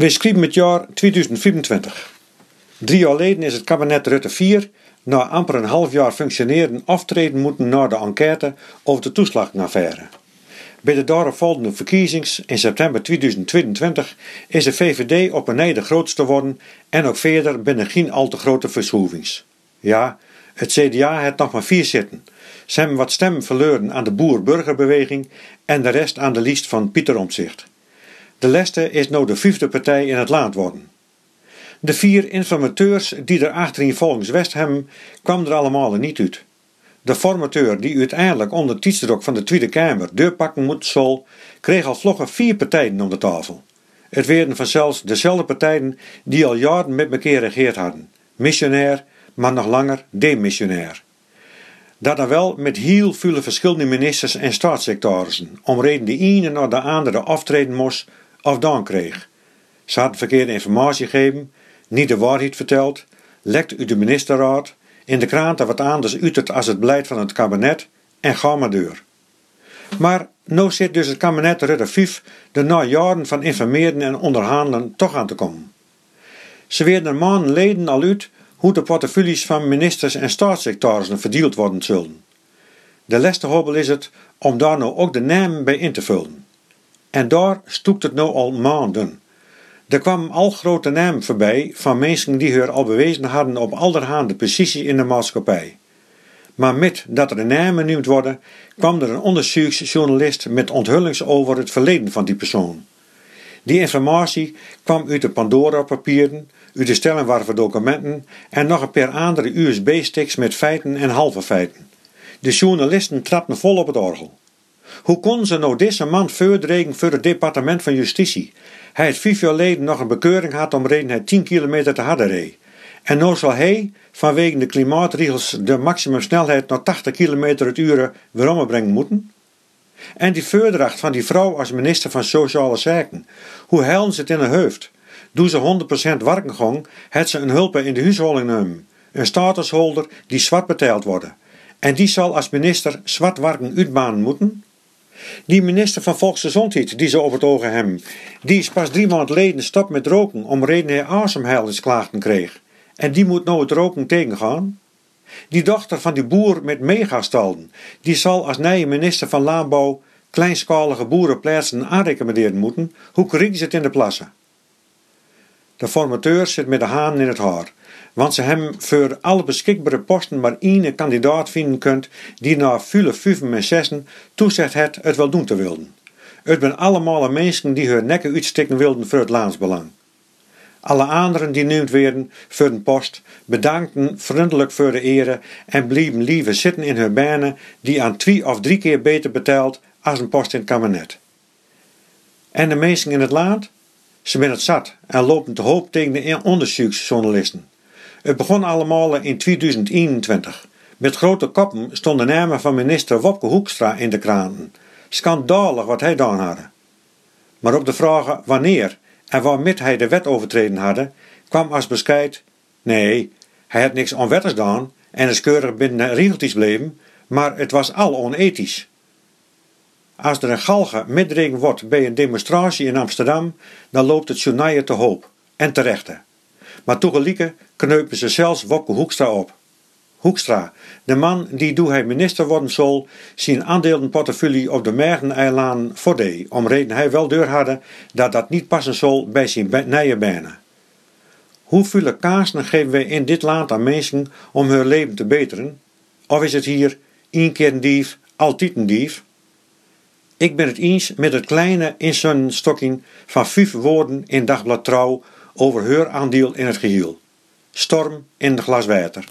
We schrijven het jaar 2024. Drie jaar geleden is het kabinet Rutte 4 na amper een half jaar functioneren aftreden moeten na de enquête over de toeslagenaffaire. Bij de daaropvolgende verkiezings in september 2022 is de VVD op een de grootste geworden en ook verder binnen geen al te grote verschoevings. Ja, het CDA heeft nog maar vier zitten. Ze hebben wat stemmen verloren aan de boer-burgerbeweging en de rest aan de lijst van Pieter Omtzigt. De Leste is nou de vijfde partij in het land worden. De vier informateurs die er achterin volgens hebben, kwamen er allemaal niet uit. De formateur die uiteindelijk onder tietsdruk van de Tweede Kamer deurpakken moet zal, kreeg al vloggen vier partijen om de tafel. Het werden vanzelfs dezelfde partijen die al jaren met elkaar regeerd hadden. Missionair, maar nog langer demissionair. Dat dan wel met heel veel verschillende ministers en staatssecretarissen, om reden de ene naar de andere aftreden moest of dan kreeg. Ze hadden verkeerde informatie gegeven, niet de waarheid verteld, lekt uit de ministerraad, in de kranten wat anders uit het als het beleid van het kabinet en ga maar deur. Maar nu zit dus het kabinet Rutte 5 er na jaren van informeren en onderhandelen toch aan te komen. Ze werden maanden leden al uit hoe de portefeuilles van ministers en staatssecretarissen verdeeld worden zullen. De leste hobbel is het om daar nou ook de namen bij in te vullen. En daar stoekt het nou al maanden. Er kwamen al grote namen voorbij van mensen die haar al bewezen hadden op allerhande positie in de maatschappij. Maar met dat er namen genoemd worden, kwam er een onderzoeksjournalist met onthullings over het verleden van die persoon. Die informatie kwam uit de Pandora-papieren, uit de stellenwarve documenten en nog een paar andere USB-sticks met feiten en halve feiten. De journalisten trapten vol op het orgel. Hoe kon ze nou deze man voordringen voor het departement van justitie? Hij had vijf jaar geleden nog een bekeuring gehad om reden hij 10 kilometer te harder. En nu zal hij, vanwege de klimaatregels, de maximumsnelheid naar 80 kilometer het uur weer ombrengen moeten? En die voordracht van die vrouw als minister van Sociale Zaken, hoe helden ze het in haar hoofd? Doe ze 100% werken gang, het ze een hulp in de huishouding nemen. Een statusholder die zwart betaald worden. En die zal als minister zwart werken uitbanen moeten? Die minister van Volksgezondheid die ze op het oog hebben, die is pas drie maanden geleden stop met roken om reden hij ademhalingsklachten kreeg. En die moet nou het roken tegengaan? Die dochter van die boer met megastalden, die zal als nieuwe minister van Landbouw kleinschalige boerenplaatsen aanrecommenderen moeten, hoe krijgen ze het in de plassen? De formateur zit met de haan in het haar, want ze hebben voor alle beschikbare posten maar één kandidaat vinden kunt die na vele vijven en zessen toezegt het wel doen te wilden. Het zijn allemaal mensen die hun nekken uitsteken wilden voor het landsbelang. Alle anderen die noemd werden voor de post bedankten vriendelijk voor de ere en blieven liever zitten in hun banen die aan twee of drie keer beter betaald als een post in het kabinet. En de mensen in het land? Ze zijn het zat en lopen te hoop tegen de onderzoeksjournalisten. Het begon allemaal in 2021. Met grote koppen stonden namen van minister Wopke Hoekstra in de kranten. Schandalig wat hij gedaan had. Maar op de vragen wanneer en waarmee hij de wet overtreden hadden, kwam als bescheid: nee, hij had niks onwettigs gedaan en is keurig binnen de regeltjes bleven, maar het was al onethisch. Als er een galge middregen wordt bij een demonstratie in Amsterdam, dan loopt het journaal te hoop en terechte. Maar toegelieke kneupen ze zelfs Wopke Hoekstra op. Hoekstra, de man die doe hij minister worden zal, zijn aandelenportefeuille op de Mergeneilanden voordee, om reden hij wel deur hadden dat dat niet passen zal bij zijn nije bijna. Hoeveel kaarsen geven wij in dit land aan mensen om hun leven te beteren? Of is het hier één keer een dief, altijd een dief? Ik ben het eens met het kleine insunstokking van vijf woorden in Dagblad Trouw over haar aandeel in het geheel. Storm in de glas water.